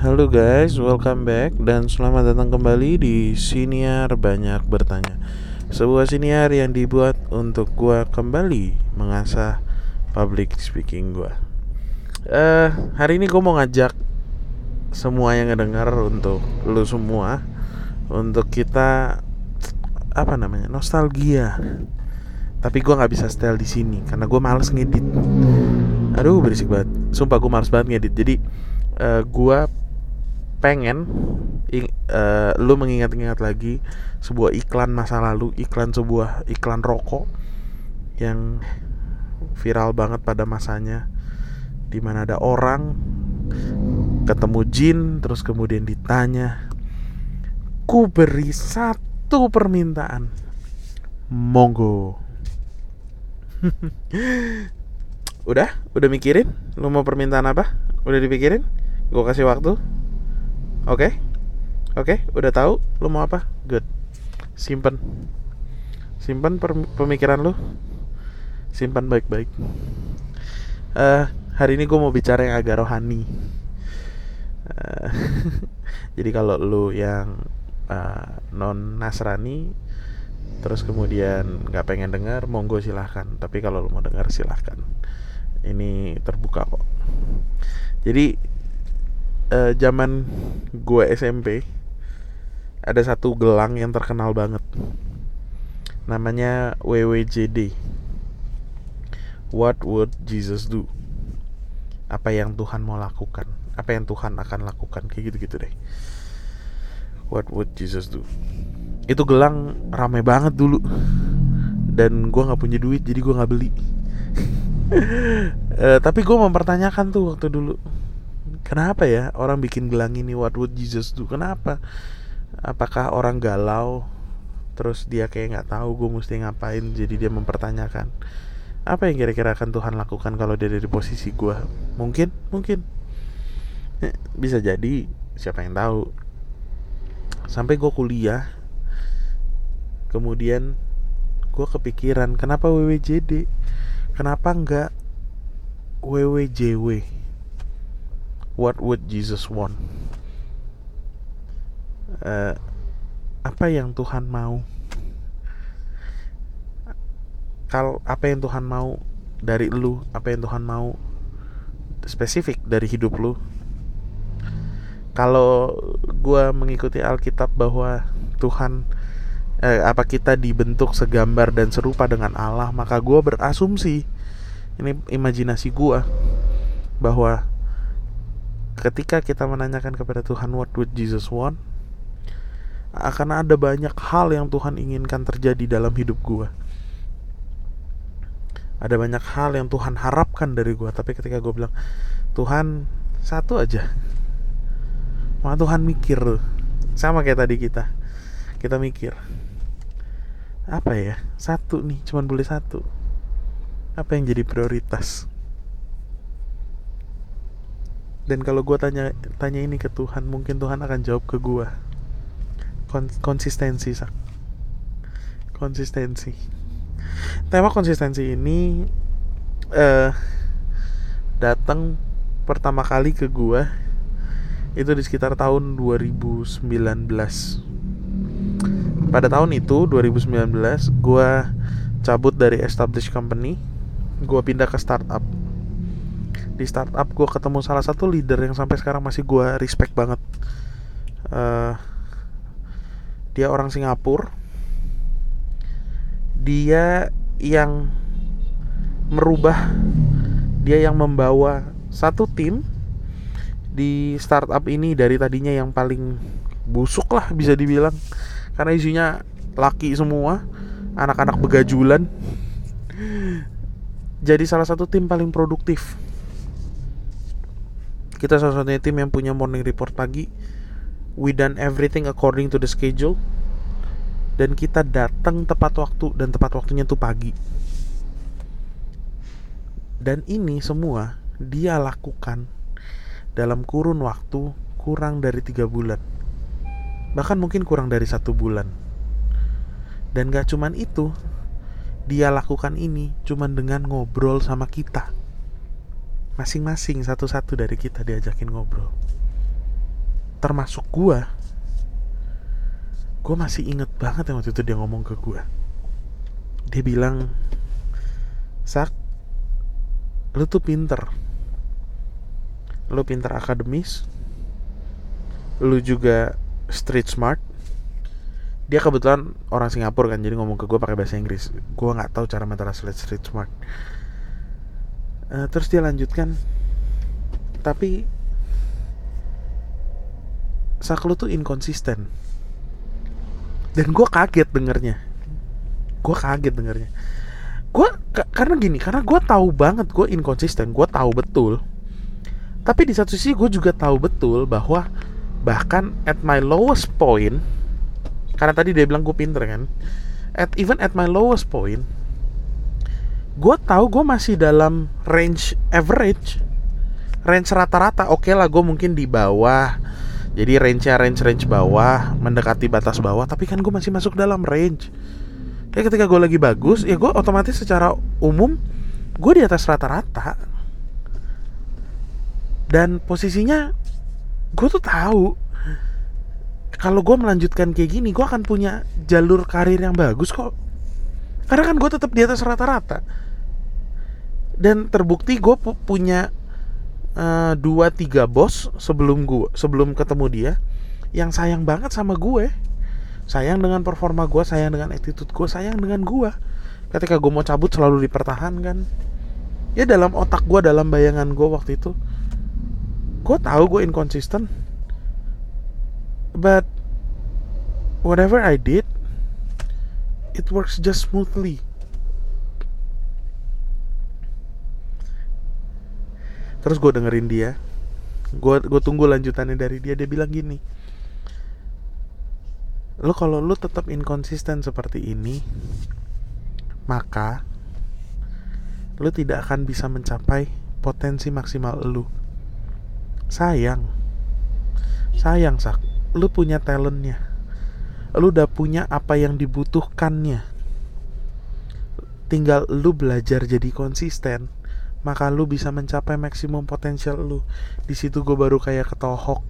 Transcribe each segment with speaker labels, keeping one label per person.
Speaker 1: Halo guys, welcome back dan selamat datang kembali di Siniar Banyak Bertanya. Sebuah siniar yang dibuat untuk gua kembali mengasah public speaking gua. Eh, Hari ini gua mau ngajak semua yang ngedengar untuk lu semua Untuk kita, apa namanya, nostalgia. Tapi gua nggak bisa style di sini karena gua males ngedit. Aduh berisik banget. Sumpah gue males banget ngedit. Jadi uh, gua pengen ing, uh, lu mengingat-ingat lagi sebuah iklan masa lalu, iklan sebuah iklan rokok yang viral banget pada masanya di mana ada orang ketemu jin terus kemudian ditanya ku beri satu permintaan. Monggo. Udah? Udah mikirin? Lu mau permintaan apa? Udah dipikirin? Gue kasih waktu Oke? Oke, udah tahu lu mau apa? Good. Simpen. Simpen pemikiran lu. Simpan baik-baik. Uh, hari ini gue mau bicara yang agak rohani. Uh, jadi kalau lu yang uh, non Nasrani terus kemudian nggak pengen dengar monggo silahkan tapi kalau lu mau dengar silahkan ini terbuka kok jadi uh, zaman gue SMP ada satu gelang yang terkenal banget. Namanya WWJD What would Jesus do? Apa yang Tuhan mau lakukan? Apa yang Tuhan akan lakukan? Kayak gitu-gitu deh. What would Jesus do? Itu gelang rame banget dulu. Dan gue nggak punya duit jadi gue nggak beli. Uh, tapi gue mempertanyakan tuh waktu dulu Kenapa ya orang bikin gelang ini What would Jesus do? Kenapa? Apakah orang galau Terus dia kayak nggak tahu gue mesti ngapain Jadi dia mempertanyakan. Apa yang kira-kira akan Tuhan lakukan Kalau dia dari posisi gue Mungkin, mungkin. Eh, Bisa jadi Siapa yang tahu. Sampai gue kuliah Kemudian Gue kepikiran Kenapa WWJD Kenapa enggak WWJW what would Jesus want? Uh, apa yang Tuhan mau? Kalau apa yang Tuhan mau dari lu, apa yang Tuhan mau spesifik dari hidup lu? Kalau gue mengikuti Alkitab bahwa Tuhan eh, apa kita dibentuk segambar dan serupa dengan Allah, maka gue berasumsi ini imajinasi gue bahwa ketika kita menanyakan kepada Tuhan what would Jesus want? akan ada banyak hal yang Tuhan inginkan terjadi dalam hidup gue ada banyak hal yang Tuhan harapkan dari gue tapi ketika gue bilang Tuhan satu aja. Maka Tuhan mikir sama kayak tadi kita. Kita mikir apa ya? Satu nih cuman boleh satu. Apa yang jadi prioritas dan kalau gue tanya tanya ini ke Tuhan mungkin Tuhan akan jawab ke gue Kon konsistensi sak. Konsistensi. Tema konsistensi ini uh, datang pertama kali ke gue itu di sekitar tahun 2019 pada tahun itu 2019 gue cabut dari established company gue pindah ke startup di startup gue ketemu salah satu leader yang sampai sekarang masih gue respect banget. Uh, dia orang Singapura. Dia yang merubah dia yang membawa satu tim di startup ini dari tadinya yang paling busuk lah bisa dibilang. Karena isinya laki semua anak-anak begajulan. Jadi salah satu tim paling produktif kita salah satunya tim yang punya morning report pagi. We done everything according to the schedule. Dan kita datang tepat waktu dan tepat waktunya tuh pagi. Dan ini semua dia lakukan dalam kurun waktu kurang dari tiga bulan. Bahkan mungkin kurang dari satu bulan. Dan gak cuman itu, dia lakukan ini cuman dengan ngobrol sama kita masing-masing satu-satu dari kita diajakin ngobrol. Termasuk gue gue masih inget banget yang waktu itu dia ngomong ke gue dia bilang sak lu tuh pinter. Lu pinter akademis. Lu juga street smart. Dia kebetulan orang Singapura kan jadi ngomong ke gue pakai bahasa Inggris. Gue nggak tahu cara mentranslate street smart uh, terus dia lanjutkan tapi sak lu tuh inkonsisten. Dan gue kaget dengernya. Gue kaget dengernya. Gue karena gini karena gue tahu banget gue inkonsisten gue tahu betul. Tapi di satu sisi gue juga tahu betul bahwa bahkan at my lowest point karena tadi dia bilang gue pinter kan at even at my lowest point gue tahu gue masih dalam range average. Range rata-rata oke okay lah gue mungkin di bawah. Jadi range range range bawah mendekati batas bawah tapi kan gue masih masuk dalam range. Ya ketika gue lagi bagus ya gue otomatis secara umum gue di atas rata-rata. Dan posisinya gue tuh tahu kalau gue melanjutkan kayak gini gue akan punya jalur karir yang bagus kok. Karena kan gue tetap di atas rata-rata dan terbukti gue pu punya uh, dua tiga bos sebelum gue sebelum ketemu dia yang sayang banget sama gue. Sayang dengan performa gue sayang dengan attitude gue sayang dengan gue ketika gue mau cabut selalu dipertahankan. Ya dalam otak gue dalam bayangan gue waktu itu gue tahu gue inconsistent. But whatever I did it works just smoothly terus gue dengerin dia. Gue gue tunggu lanjutannya dari dia. Dia bilang gini lo kalau lo tetap inkonsisten seperti ini maka lo tidak akan bisa mencapai potensi maksimal lo. Sayang. Sayang sak. Lu punya talentnya. Lu udah punya apa yang dibutuhkannya. Tinggal lu belajar jadi konsisten maka lu bisa mencapai maksimum potensial lu. Di situ gue baru kayak ketohok.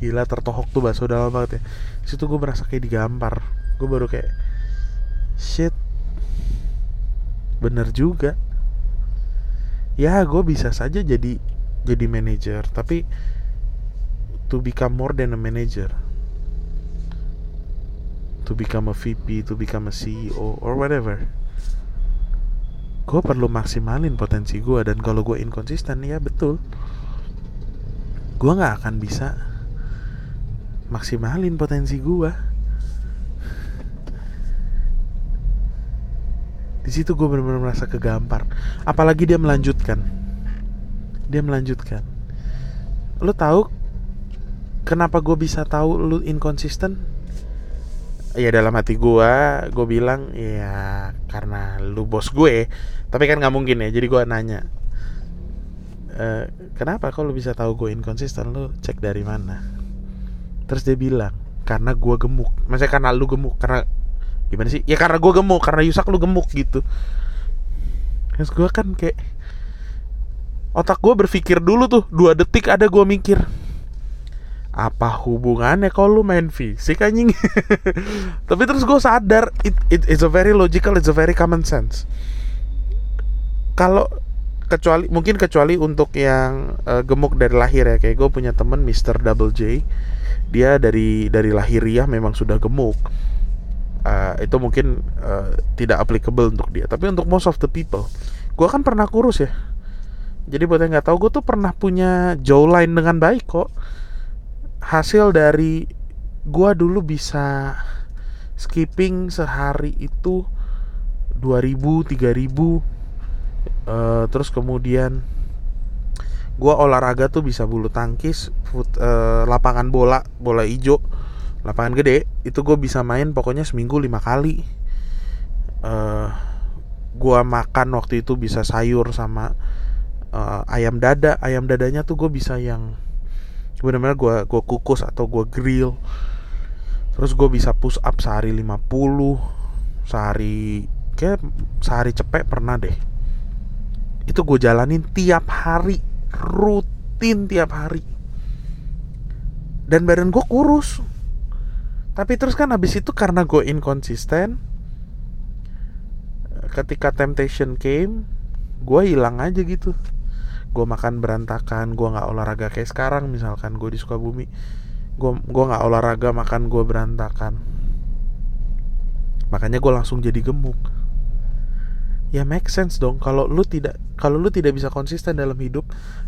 Speaker 1: Gila tertohok tuh bahasa dalam banget ya. Di situ gue merasa kayak digampar. Gue baru kayak shit. Bener juga. Ya gue bisa saja jadi jadi manajer tapi to become more than a manager. To become a VP to become a CEO or whatever gue perlu maksimalin potensi gue dan kalau gue inkonsisten ya betul. Gue nggak akan bisa maksimalin potensi gue di situ gue benar-benar merasa kegampar. Apalagi dia melanjutkan. Dia melanjutkan. Lo tahu kenapa gue bisa tahu lu inkonsisten? Ya dalam hati gue gue bilang ya karena lu bos gue tapi kan nggak mungkin ya jadi gue nanya e, kenapa kok lu bisa tahu gue inkonsisten lu cek dari mana? Terus dia bilang karena gue gemuk. Maksudnya karena lu gemuk karena gimana sih? Ya karena gue gemuk karena Yusak lu gemuk gitu. Terus gue kan kayak otak gue berpikir dulu tuh dua detik ada gue mikir apa hubungannya kalau lu main fisik anjing? Tapi terus gue sadar it, it it's a very logical it's a very common sense kalau kecuali mungkin kecuali untuk yang uh, gemuk dari lahir ya. Kayak gue punya temen Mr. Double J. Dia dari dari lahiriah memang sudah gemuk. Uh, itu mungkin uh, tidak applicable untuk dia. Tapi untuk most of the people gue kan pernah kurus ya. Jadi buat yang nggak tahu gue tuh pernah punya jawline dengan baik kok. Hasil dari gua dulu bisa skipping sehari itu 2000 3000 uh, terus kemudian gua olahraga tuh bisa bulu tangkis foot, uh, lapangan bola bola hijau lapangan gede itu gue bisa main pokoknya seminggu lima kali. Uh, gua makan waktu itu bisa sayur sama uh, ayam dada. Ayam dadanya tuh gue bisa yang benar-benar gue gue kukus atau gue grill. Terus gue bisa push up sehari 50 sehari kayak sehari cepet pernah deh itu gue jalanin tiap hari. Rutin tiap hari. Dan badan gue kurus. Tapi terus kan habis itu karena gue inkonsisten ketika temptation came gue hilang aja gitu. Gue makan berantakan gue nggak olahraga kayak sekarang misalkan gue di Sukabumi. Gue gue nggak olahraga makan gue berantakan. Makanya gue langsung jadi gemuk ya make sense dong. Kalau lu tidak kalau lu tidak bisa konsisten dalam hidup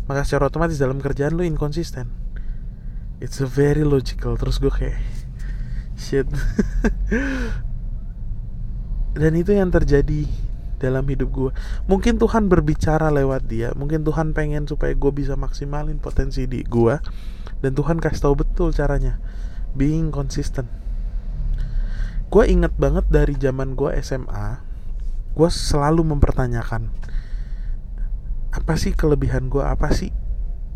Speaker 1: maka secara otomatis dalam kerjaan lu inkonsisten. It's a very logical. Terus gue kayak shit. Dan itu yang terjadi dalam hidup gue mungkin Tuhan berbicara lewat dia. Mungkin Tuhan pengen supaya gue bisa maksimalin potensi di gue dan Tuhan kasih tahu betul caranya. Being consistent. Gue inget banget dari zaman gue SMA gue selalu mempertanyakan apa sih kelebihan gue apa sih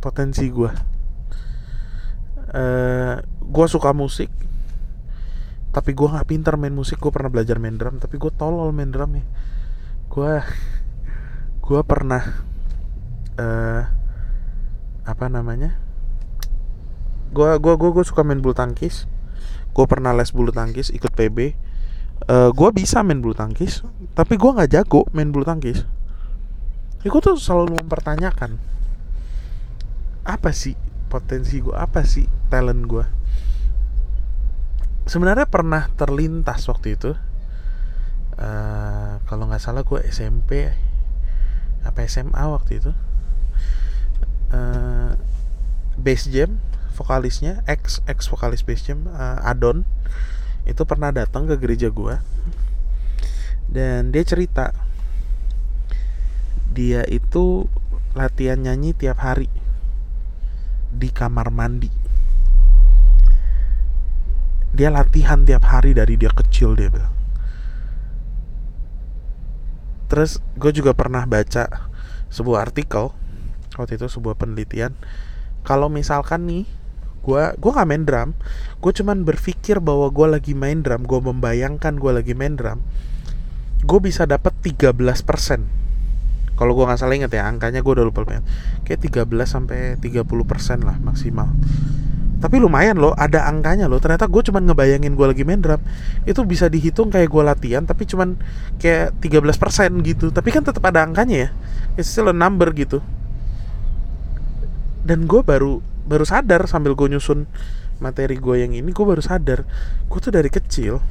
Speaker 1: potensi gue uh, gue suka musik tapi gue nggak pintar main musik. Gue pernah belajar main drum tapi gue tolol main drum ya. Gue gue pernah uh, apa namanya? Gue gue gue suka main bulu tangkis. Gue pernah les bulu tangkis ikut PB uh, eh, gue bisa main bulu tangkis tapi gue nggak jago main bulu tangkis. Ya, gue tuh selalu mempertanyakan apa sih potensi gue apa sih talent gue sebenarnya pernah terlintas waktu itu. Uh, kalau nggak salah gue SMP apa SMA waktu itu. Uh, bass jam vokalisnya ex ex vokalis bass jam uh, Adon itu pernah datang ke gereja gue dan dia cerita dia itu latihan nyanyi tiap hari di kamar mandi. Dia latihan tiap hari dari dia kecil dia bilang. Terus gue juga pernah baca sebuah artikel waktu itu sebuah penelitian. Kalau misalkan nih gue gue gak main drum. Gue cuman berpikir bahwa gue lagi main drum gue membayangkan gue lagi main drum gue bisa dapat 13% kalau gue nggak salah inget ya angkanya gue udah lupa lupa kayak 13 sampai 30% lah maksimal. Tapi lumayan loh ada angkanya loh. Ternyata gue cuman ngebayangin gue lagi main drum itu bisa dihitung kayak gue latihan tapi cuman kayak 13% gitu. Tapi kan tetap ada angkanya ya. It's still a number gitu. Dan gue baru baru sadar sambil gue nyusun materi gue yang ini gue baru sadar gue tuh dari kecil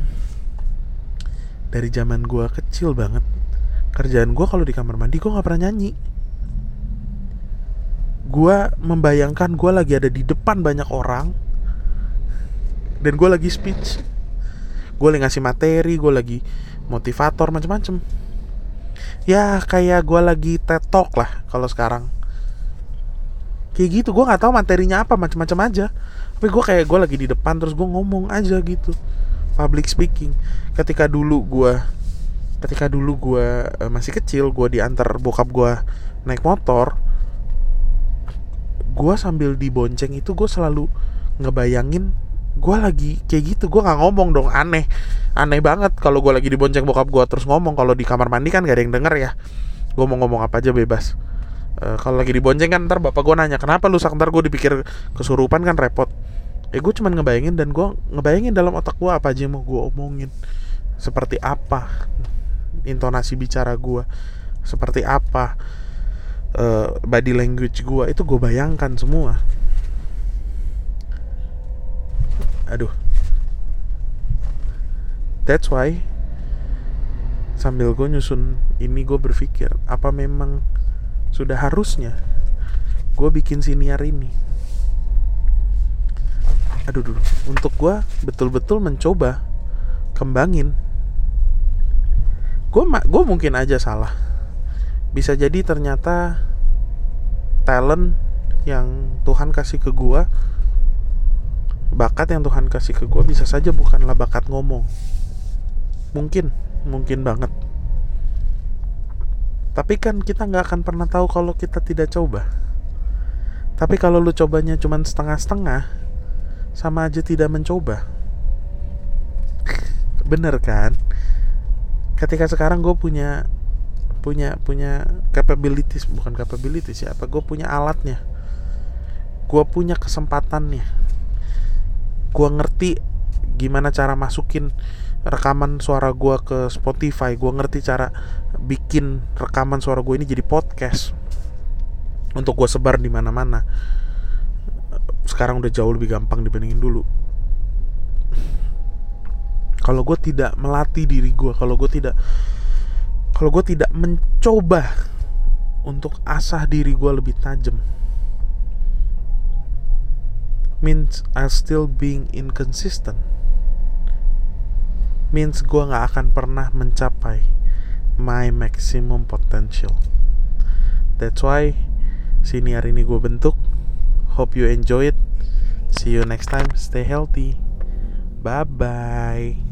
Speaker 1: dari zaman gue kecil banget kerjaan gue kalau di kamar mandi gue nggak pernah nyanyi. Gue membayangkan gue lagi ada di depan banyak orang dan gue lagi speech. Gue lagi ngasih materi gue lagi motivator macam-macam ya kayak gue lagi TED Talk lah kalau sekarang kayak gitu gue nggak tahu materinya apa macam-macam aja. Tapi gue kayak gue lagi di depan terus gue ngomong aja gitu. Public speaking. Ketika dulu gue ketika dulu gue uh, masih kecil gue diantar bokap gue naik motor gue sambil dibonceng itu gue selalu ngebayangin gue lagi kayak gitu. Gue nggak ngomong dong aneh. Aneh banget kalau gue lagi dibonceng bokap gue terus ngomong. Kalau di kamar mandi kan gak ada yang denger ya. Gue mau ngomong apa aja bebas uh, kalau lagi dibonceng kan ntar bapak gue nanya kenapa lu ntar gue dipikir kesurupan kan repot. Ya gue cuman ngebayangin dan gue ngebayangin dalam otak gue apa aja yang mau gue omongin. Seperti apa intonasi bicara gue seperti apa uh, body language gue itu gue bayangkan semua. Aduh. That's why sambil gue nyusun ini gue berpikir apa memang sudah harusnya gue bikin siniar ini. Aduh dulu untuk gue betul-betul mencoba kembangin. Gue gue mungkin aja salah. Bisa jadi ternyata talent yang Tuhan kasih ke gue bakat yang Tuhan kasih ke gue bisa saja bukanlah bakat ngomong. Mungkin mungkin banget tapi kan kita nggak akan pernah tahu kalau kita tidak coba. Tapi kalau lu cobanya cuma setengah-setengah, sama aja tidak mencoba. Bener kan? Ketika sekarang gue punya punya punya capabilities bukan capabilities ya apa gue punya alatnya gue punya kesempatannya gue ngerti gimana cara masukin rekaman suara gue ke Spotify gue ngerti cara bikin rekaman suara gue ini jadi podcast. Untuk gue sebar di mana-mana. Sekarang udah jauh lebih gampang dibandingin dulu. Kalau gue tidak melatih diri gue kalau gue tidak kalau gue tidak mencoba untuk asah diri gue lebih tajam means I still being inconsistent. Means gue gak akan pernah mencapai my maximum potential. That's why sini hari ini gue bentuk. Hope you enjoy it. See you next time. Stay healthy. Bye bye